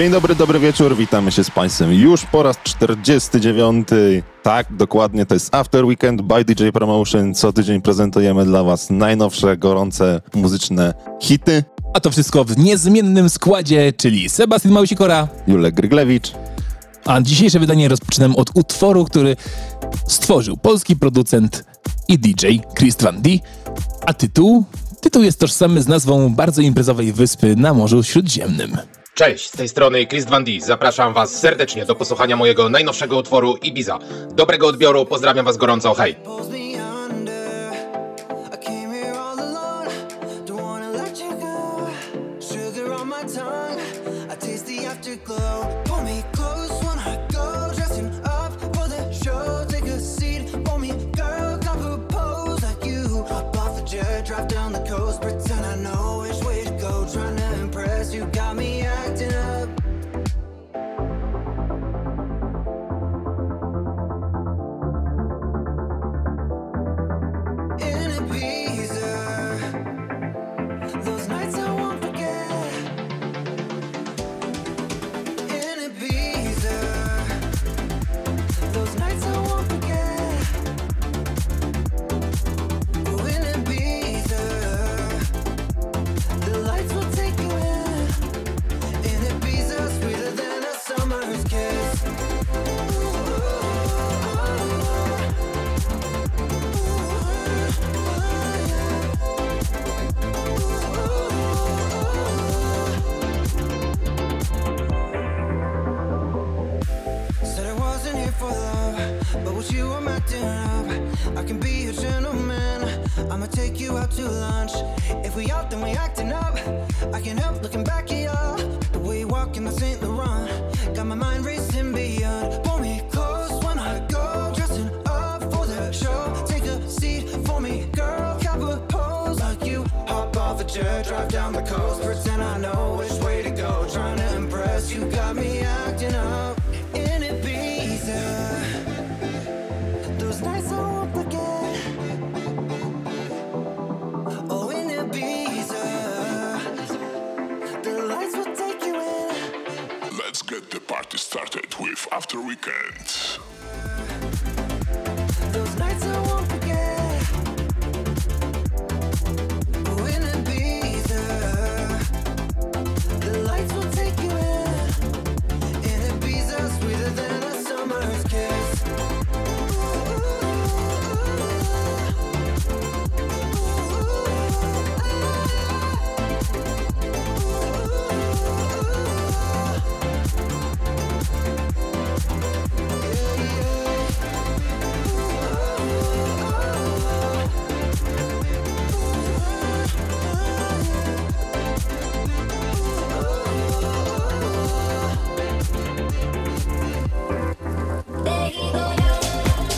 Dzień dobry, dobry wieczór, witamy się z Państwem już po raz 49. Tak, dokładnie, to jest After Weekend by DJ Promotion. Co tydzień prezentujemy dla Was najnowsze, gorące muzyczne hity. A to wszystko w niezmiennym składzie, czyli Sebastian Małsikora. Julek Gryglewicz. A dzisiejsze wydanie rozpoczynam od utworu, który stworzył polski producent i DJ Chris Van D. A tytuł? Tytuł jest tożsamy z nazwą bardzo imprezowej wyspy na Morzu Śródziemnym. Cześć, z tej strony Chris Van D. Zapraszam Was serdecznie do posłuchania mojego najnowszego utworu Ibiza. Dobrego odbioru, pozdrawiam Was gorąco, hej!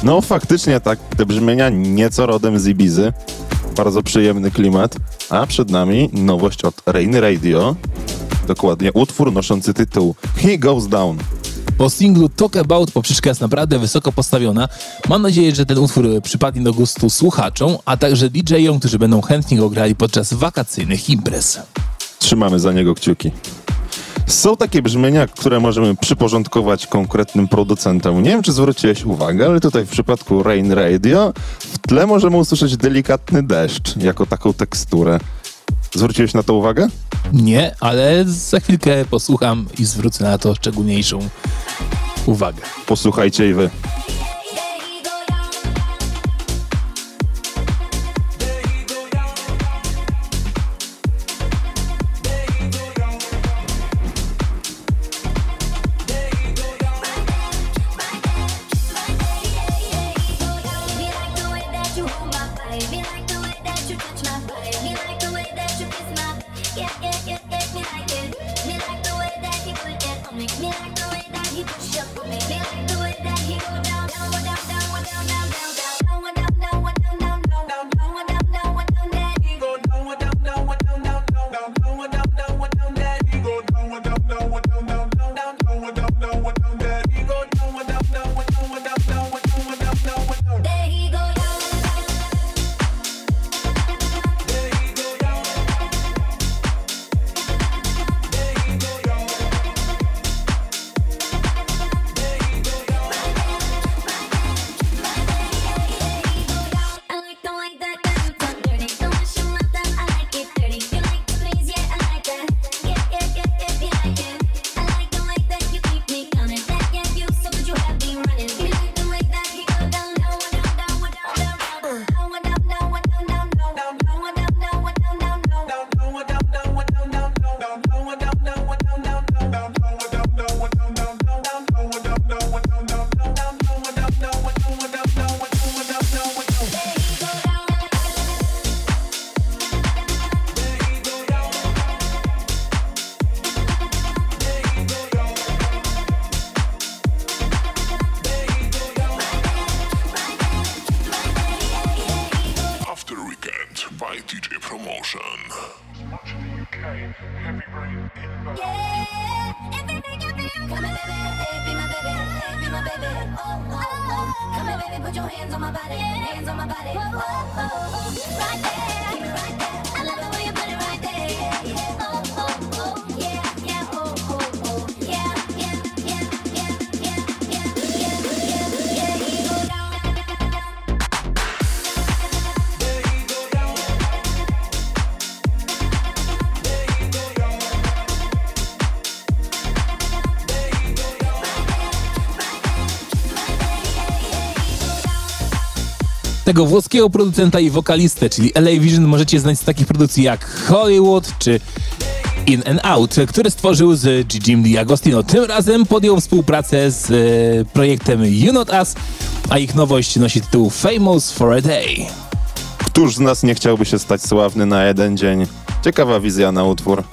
No faktycznie tak, te brzmienia nieco rodem z Ibizy. Bardzo przyjemny klimat. A przed nami nowość od Rain Radio. Dokładnie utwór noszący tytuł He Goes Down. Po singlu Talk About poprzeczka jest naprawdę wysoko postawiona. Mam nadzieję, że ten utwór przypadnie do gustu słuchaczom, a także DJ-om, którzy będą chętnie go grali podczas wakacyjnych imprez. Trzymamy za niego kciuki. Są takie brzmienia, które możemy przyporządkować konkretnym producentom. Nie wiem, czy zwróciłeś uwagę, ale tutaj w przypadku Rain Radio w tle możemy usłyszeć delikatny deszcz jako taką teksturę. Zwróciłeś na to uwagę? Nie, ale za chwilkę posłucham i zwrócę na to szczególniejszą uwagę. Posłuchajcie i wy. tego włoskiego producenta i wokalistę, czyli LA Vision możecie znać z takich produkcji jak Hollywood czy in and Out, który stworzył z Gigim D'Agostino. Tym razem podjął współpracę z e, projektem You Not Us, a ich nowość nosi tytuł Famous for a Day. Któż z nas nie chciałby się stać sławny na jeden dzień? Ciekawa wizja na utwór.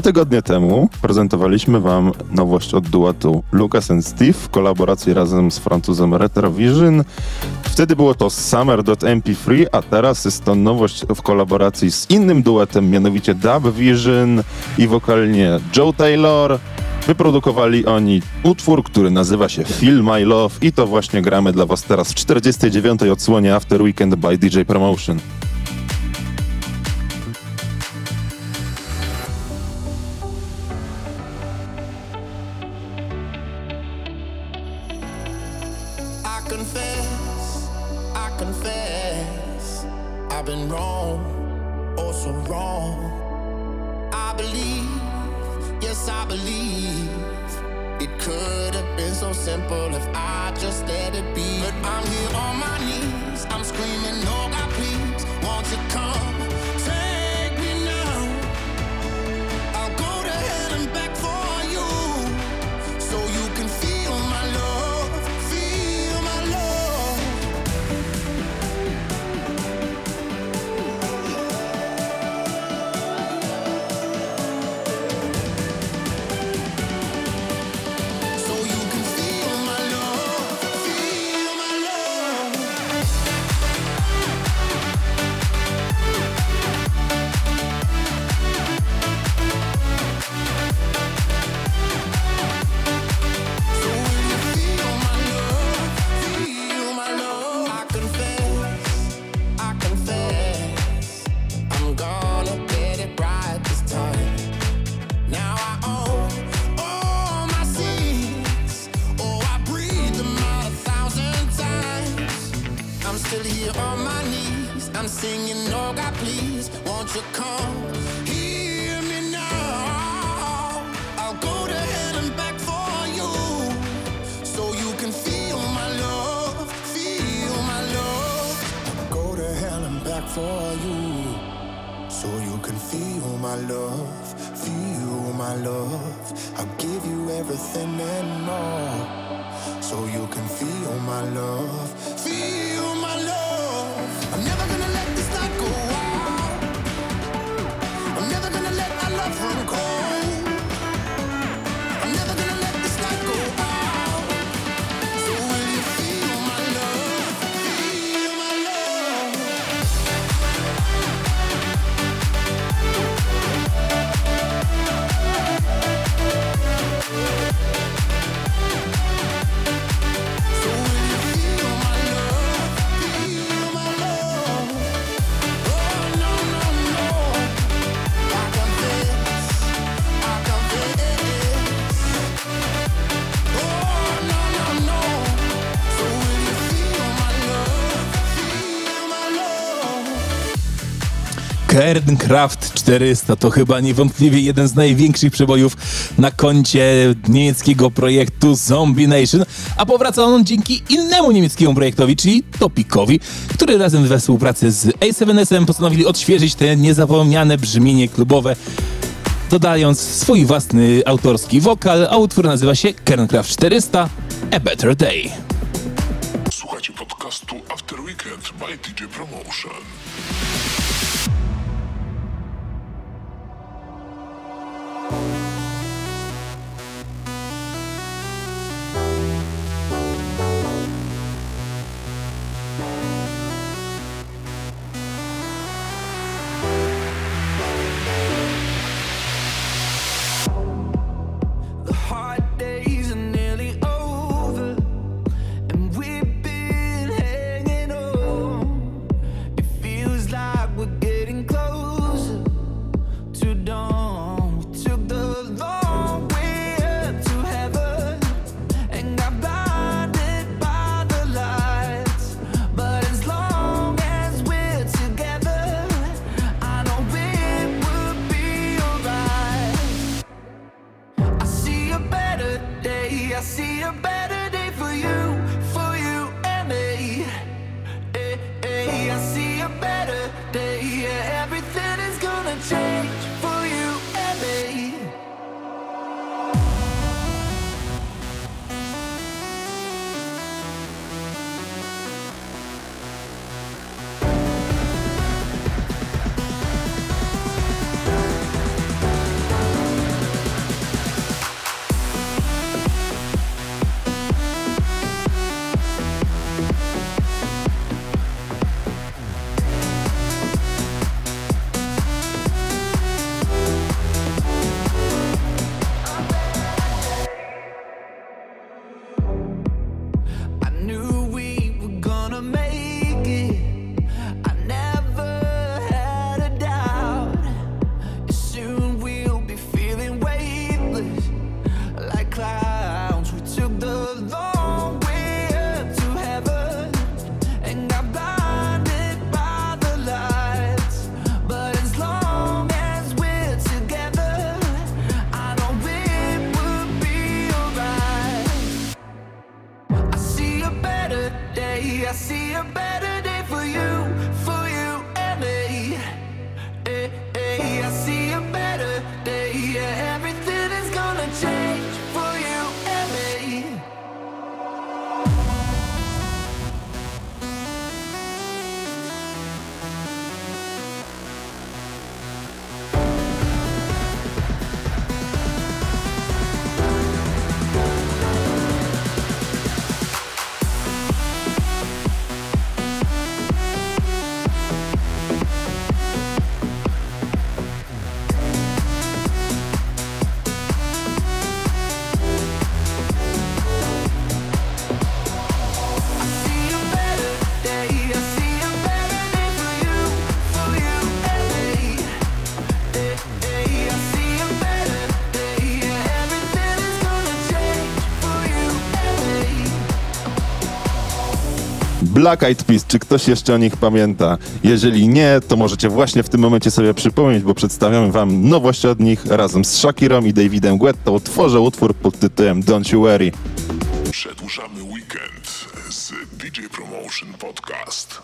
Dwa tygodnie temu prezentowaliśmy Wam nowość od duetu Lucas and Steve w kolaboracji razem z Francuzem Retrovision. Wtedy było to Summer.mp3, a teraz jest to nowość w kolaboracji z innym duetem, mianowicie Dub Vision i wokalnie Joe Taylor. Wyprodukowali oni utwór, który nazywa się Feel My Love i to właśnie gramy dla Was teraz w 49. odsłonie After Weekend by DJ Promotion. yes, I believe it could have been so simple if I just let it be. But I'm here on my knees, I'm screaming, no, God, please, won't you come? Garden 400 to chyba niewątpliwie jeden z największych przebojów na koncie niemieckiego projektu Zombie Nation, a powraca on dzięki innemu niemieckiemu projektowi, czyli Topikowi, który razem we współpracy z A7SM postanowili odświeżyć te niezapomniane brzmienie klubowe dodając swój własny autorski wokal, a utwór nazywa się Kerncraft 400 A Better Day. Słuchajcie podcastu After Weekend by DJ Promotion. Black Eyed Peas, czy ktoś jeszcze o nich pamięta? Jeżeli nie, to możecie właśnie w tym momencie sobie przypomnieć, bo przedstawiamy wam nowość od nich razem z Shakirą i Davidem Guettą. Tworzę utwór pod tytułem Don't You Worry. Przedłużamy weekend z DJ Promotion Podcast.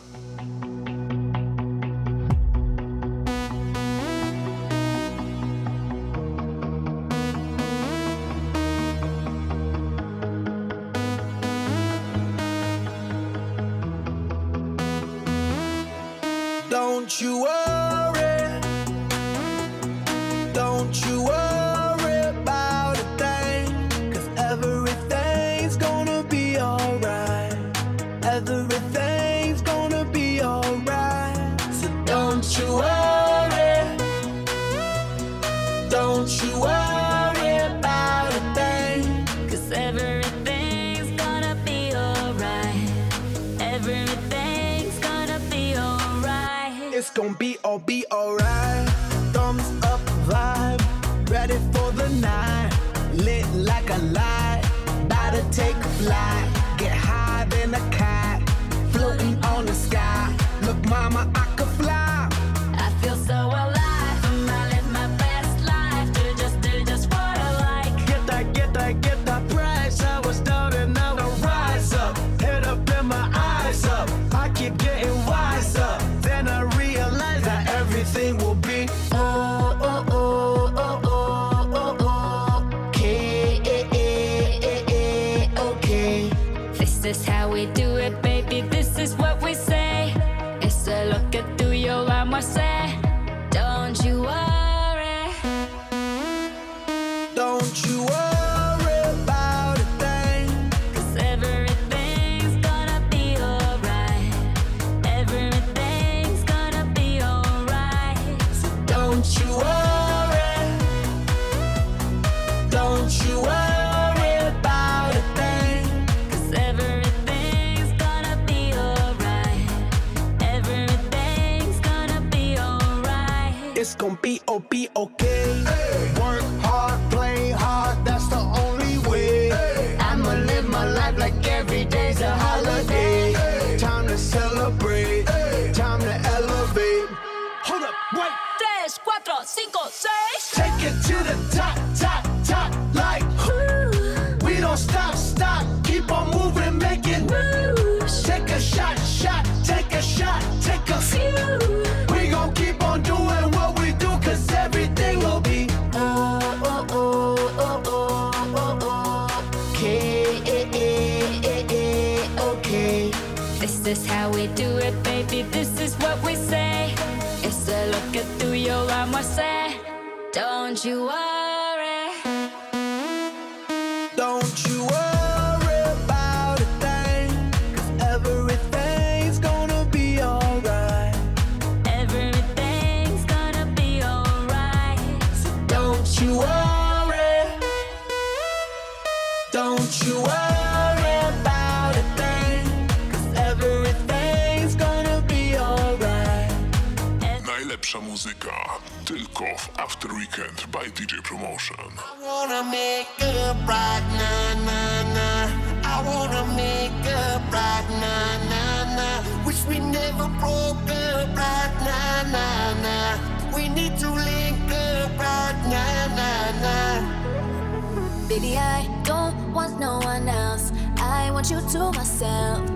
you up. could do your love more say, don't you worry. najlepsza muzyka tylko w After Weekend by DJ Promotion. I wanna make up right now, nah, nah. I wanna make up right now, nah, nah. Wish we never broke up right now, now. nah. We need to link up right now, nah. Baby, I don't want no one else want you to myself.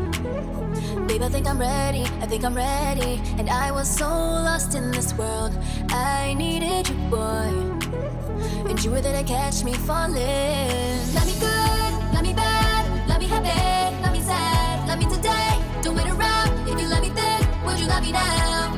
Babe, I think I'm ready, I think I'm ready. And I was so lost in this world. I needed you, boy. And you were there to catch me falling. Love me good, love me bad, love me happy, love me sad, love me today. Don't wait around. If you love me then, would you love me now?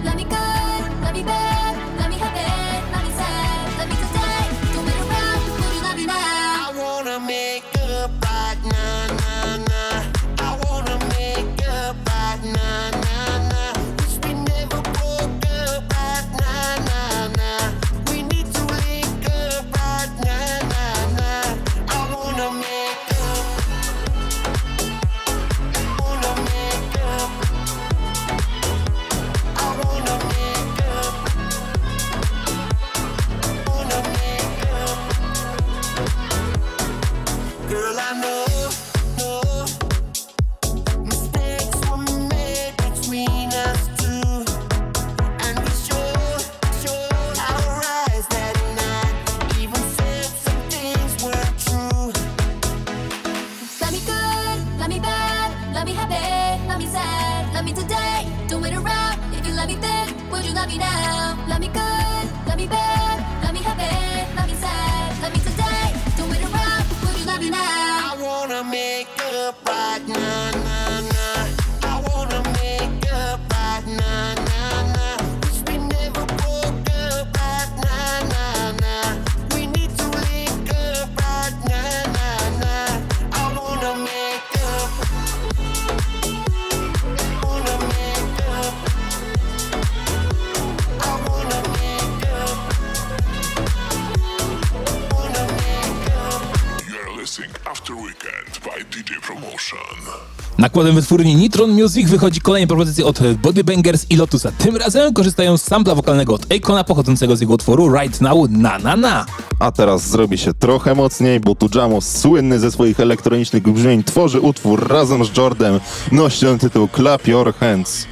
Nakładem wytwórni Nitron Music wychodzi kolejna propozycja od Body Bangers i Lotusa. Tym razem korzystają z sampla wokalnego od Akona pochodzącego z jego utworu Right Now Na Na Na. A teraz zrobi się trochę mocniej, bo tu Jamo, słynny ze swoich elektronicznych brzmień, tworzy utwór razem z Jordem. Nosi on tytuł Clap Your Hands.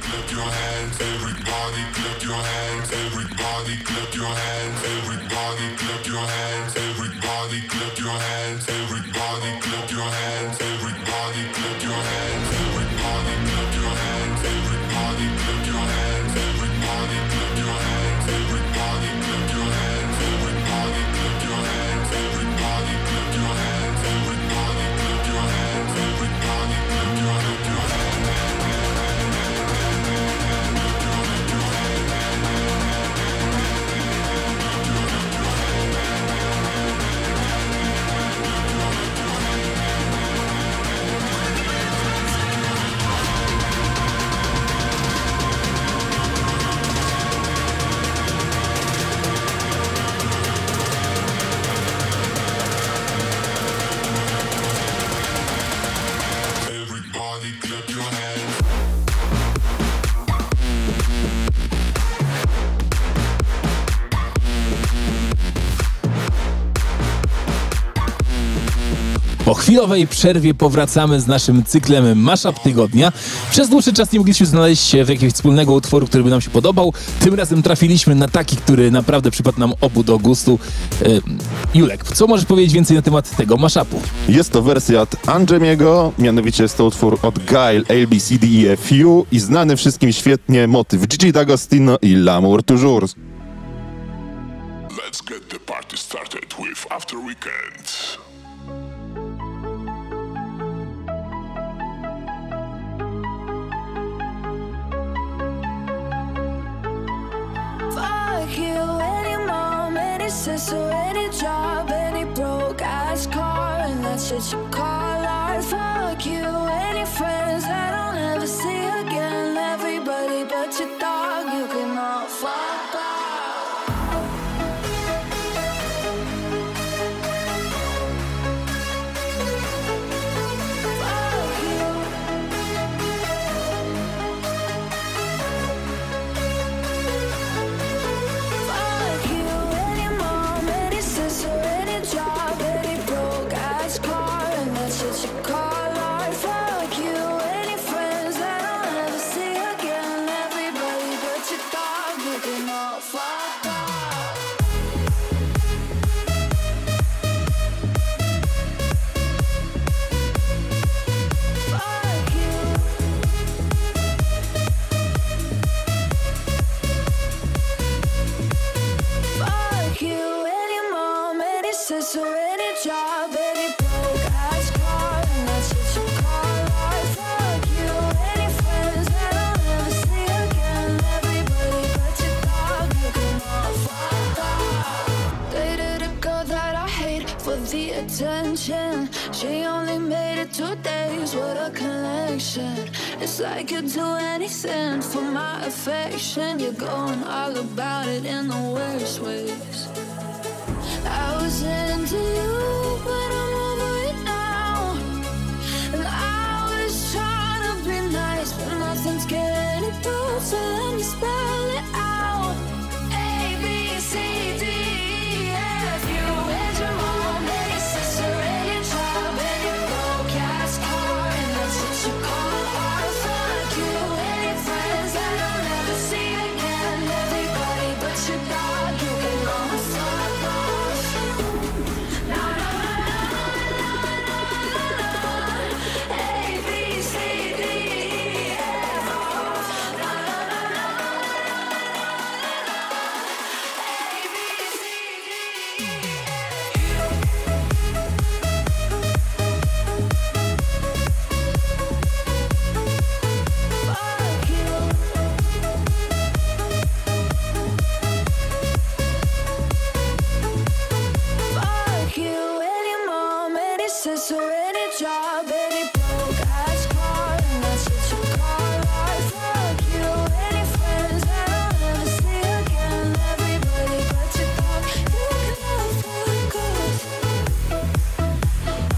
Po chwilowej przerwie powracamy z naszym cyklem Mashup Tygodnia. Przez dłuższy czas nie mogliśmy znaleźć się w jakiegoś wspólnego utworu, który by nam się podobał. Tym razem trafiliśmy na taki, który naprawdę przypadł nam obu do gustu. E, Julek, co możesz powiedzieć więcej na temat tego mashupu? Jest to wersja od Anjemiego, mianowicie jest to utwór od Guile, ABCDEFU i znany wszystkim świetnie motyw Gigi D'Agostino i L'amour toujours. Let's get the party started with After Weekend. You, any mom, any sister, any job, any broke ass car, and that's shit you call art. Fuck you, any friends that I'll never see Like you'd do anything for my affection. You're going all about it in the worst ways. I was into you,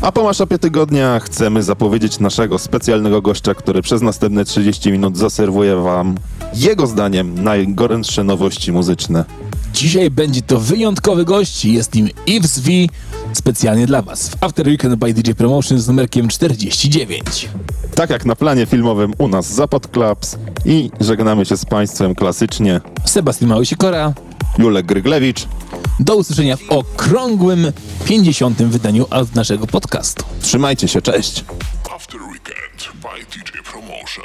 A po maszapie tygodnia chcemy zapowiedzieć naszego specjalnego gościa, który przez następne 30 minut zaserwuje wam jego zdaniem najgorętsze nowości muzyczne. Dzisiaj będzie to wyjątkowy gość, jest nim Yves V, specjalnie dla Was w After Weekend by DJ Promotion z numerkiem 49. Tak jak na planie filmowym u nas Zapad Clubs i żegnamy się z Państwem klasycznie. Sebastian Małysikora, Julek Gryglewicz. Do usłyszenia w okrągłym 50. wydaniu od naszego podcastu. Trzymajcie się, cześć! After Weekend by DJ Promotion.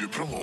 Weekend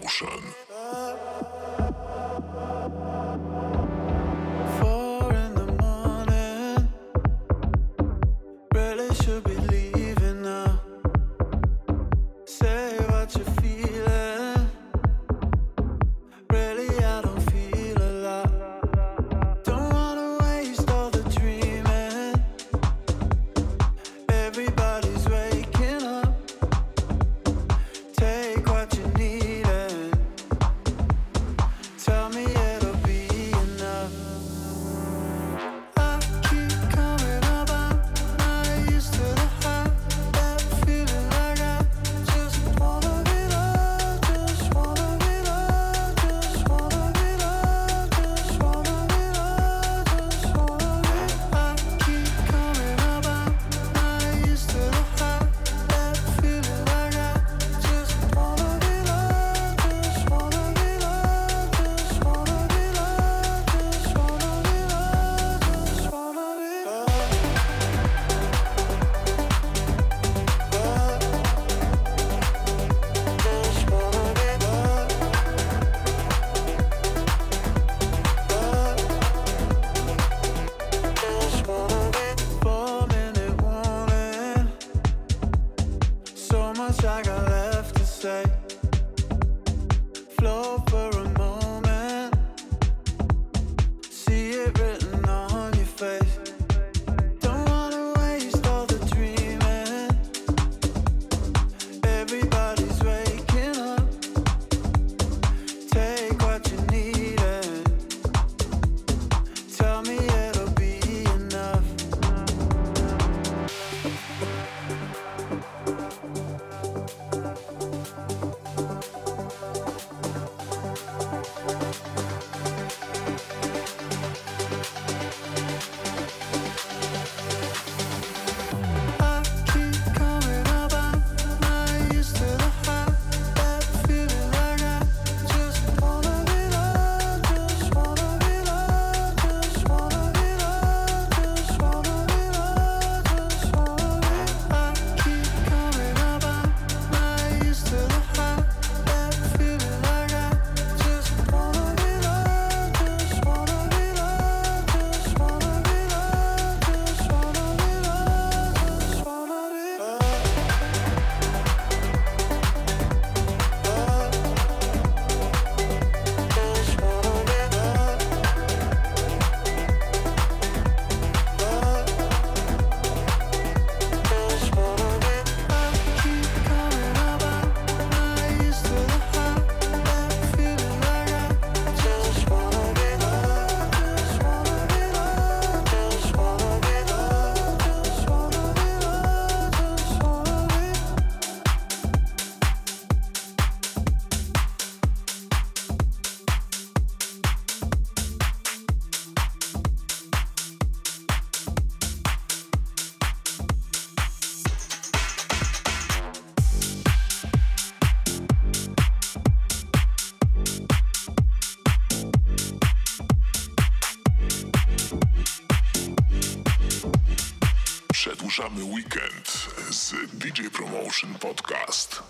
DJ Promotion Podcast.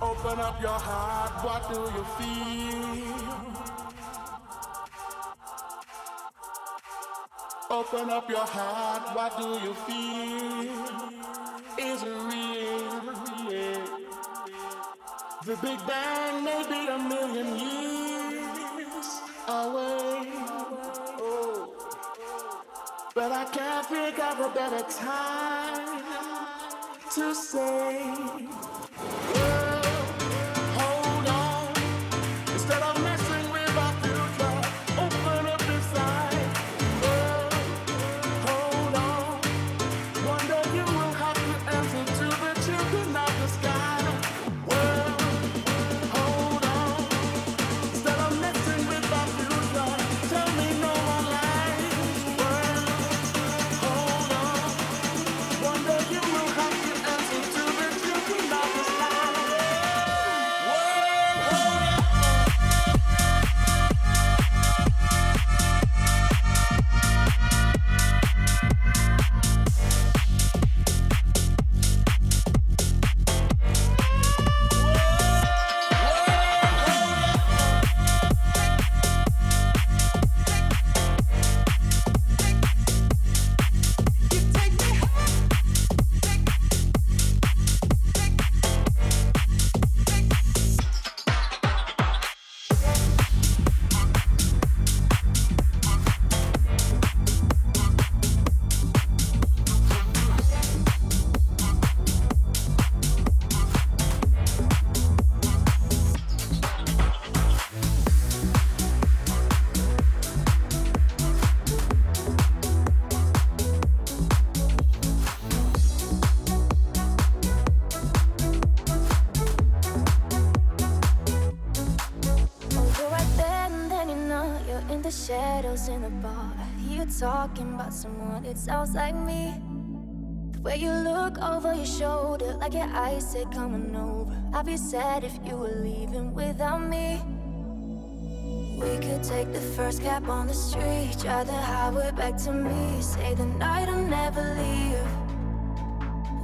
Open up your heart, what do you feel? Open up your heart, what do you feel? Is it real? The Big Bang may be a million years away. Oh. But I can't think of a better time to say. sounds like me. The way you look over your shoulder, like your eyes said, coming over. I'd be sad if you were leaving without me. We could take the first cab on the street, drive the highway back to me. Say the night I'll never leave.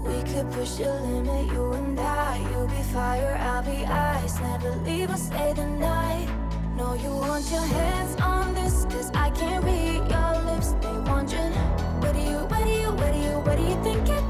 We could push the limit, you and I. You'll be fire, I'll be ice. Never leave or stay the night. No, you want your hands on this, cause I can't read your. What do you think?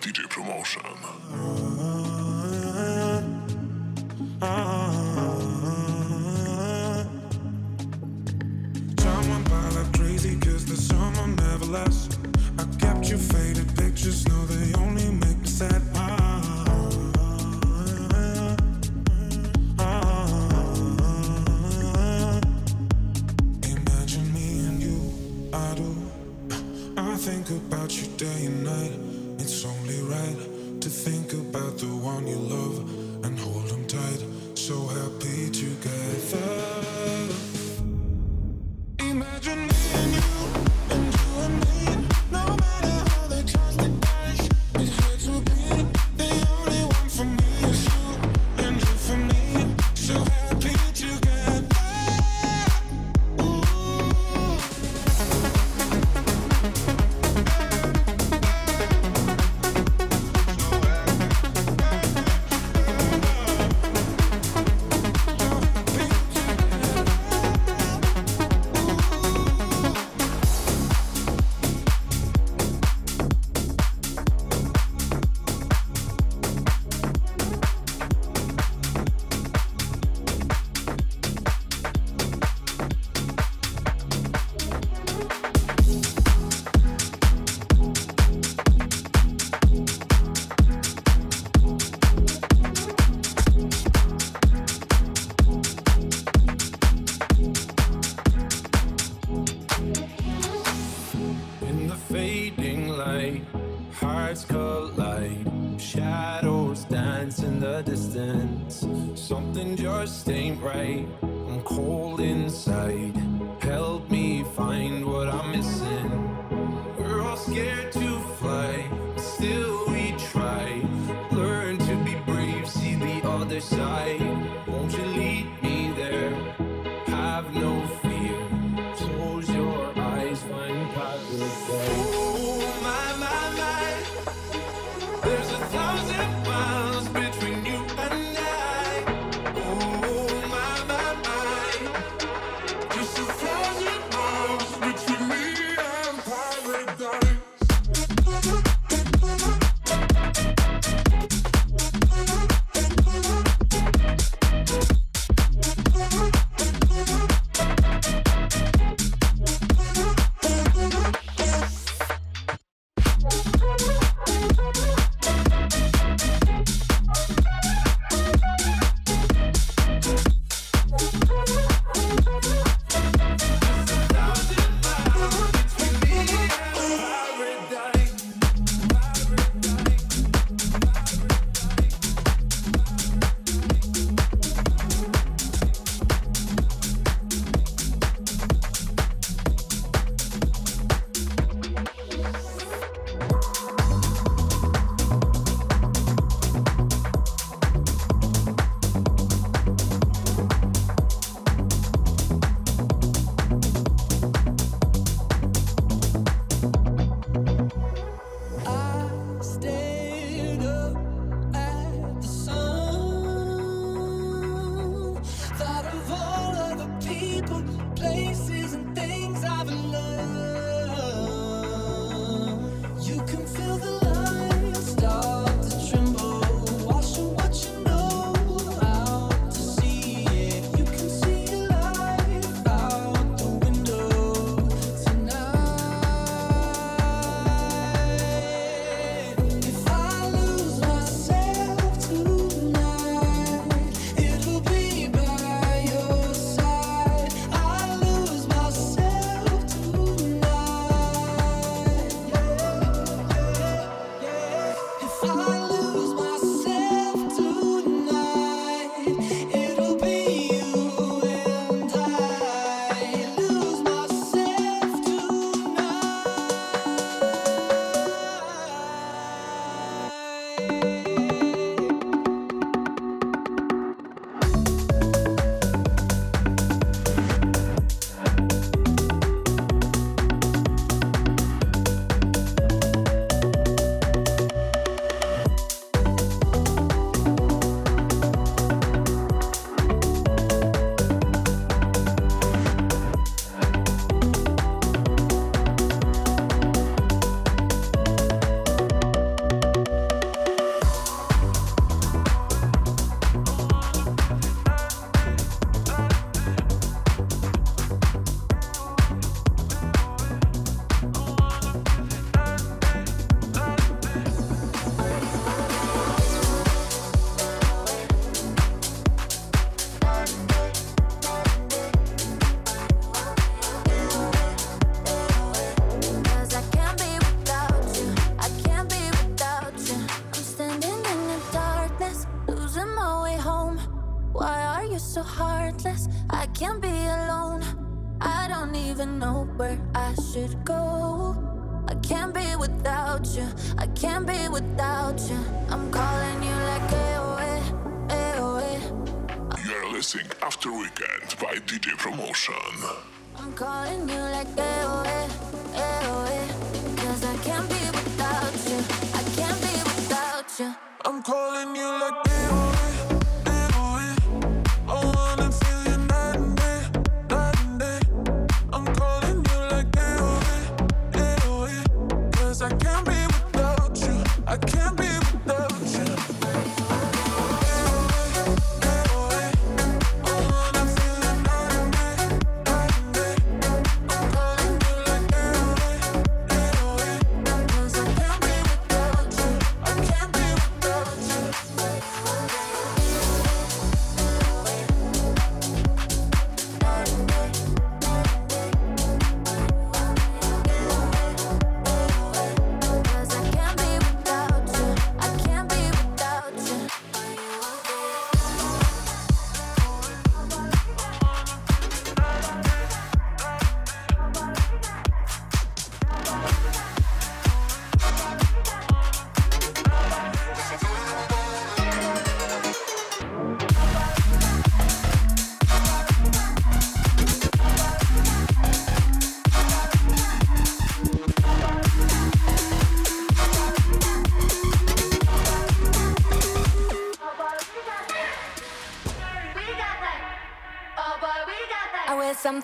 DJ Promotion. so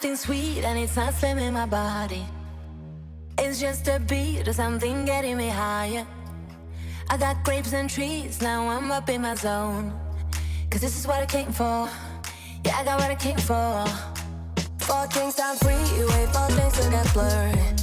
something sweet and it's not slamming my body. It's just a beat or something getting me higher. I got grapes and trees, now I'm up in my zone. Cause this is what I came for. Yeah, I got what I came for. Four things I'm free, wait, four things to get blurred.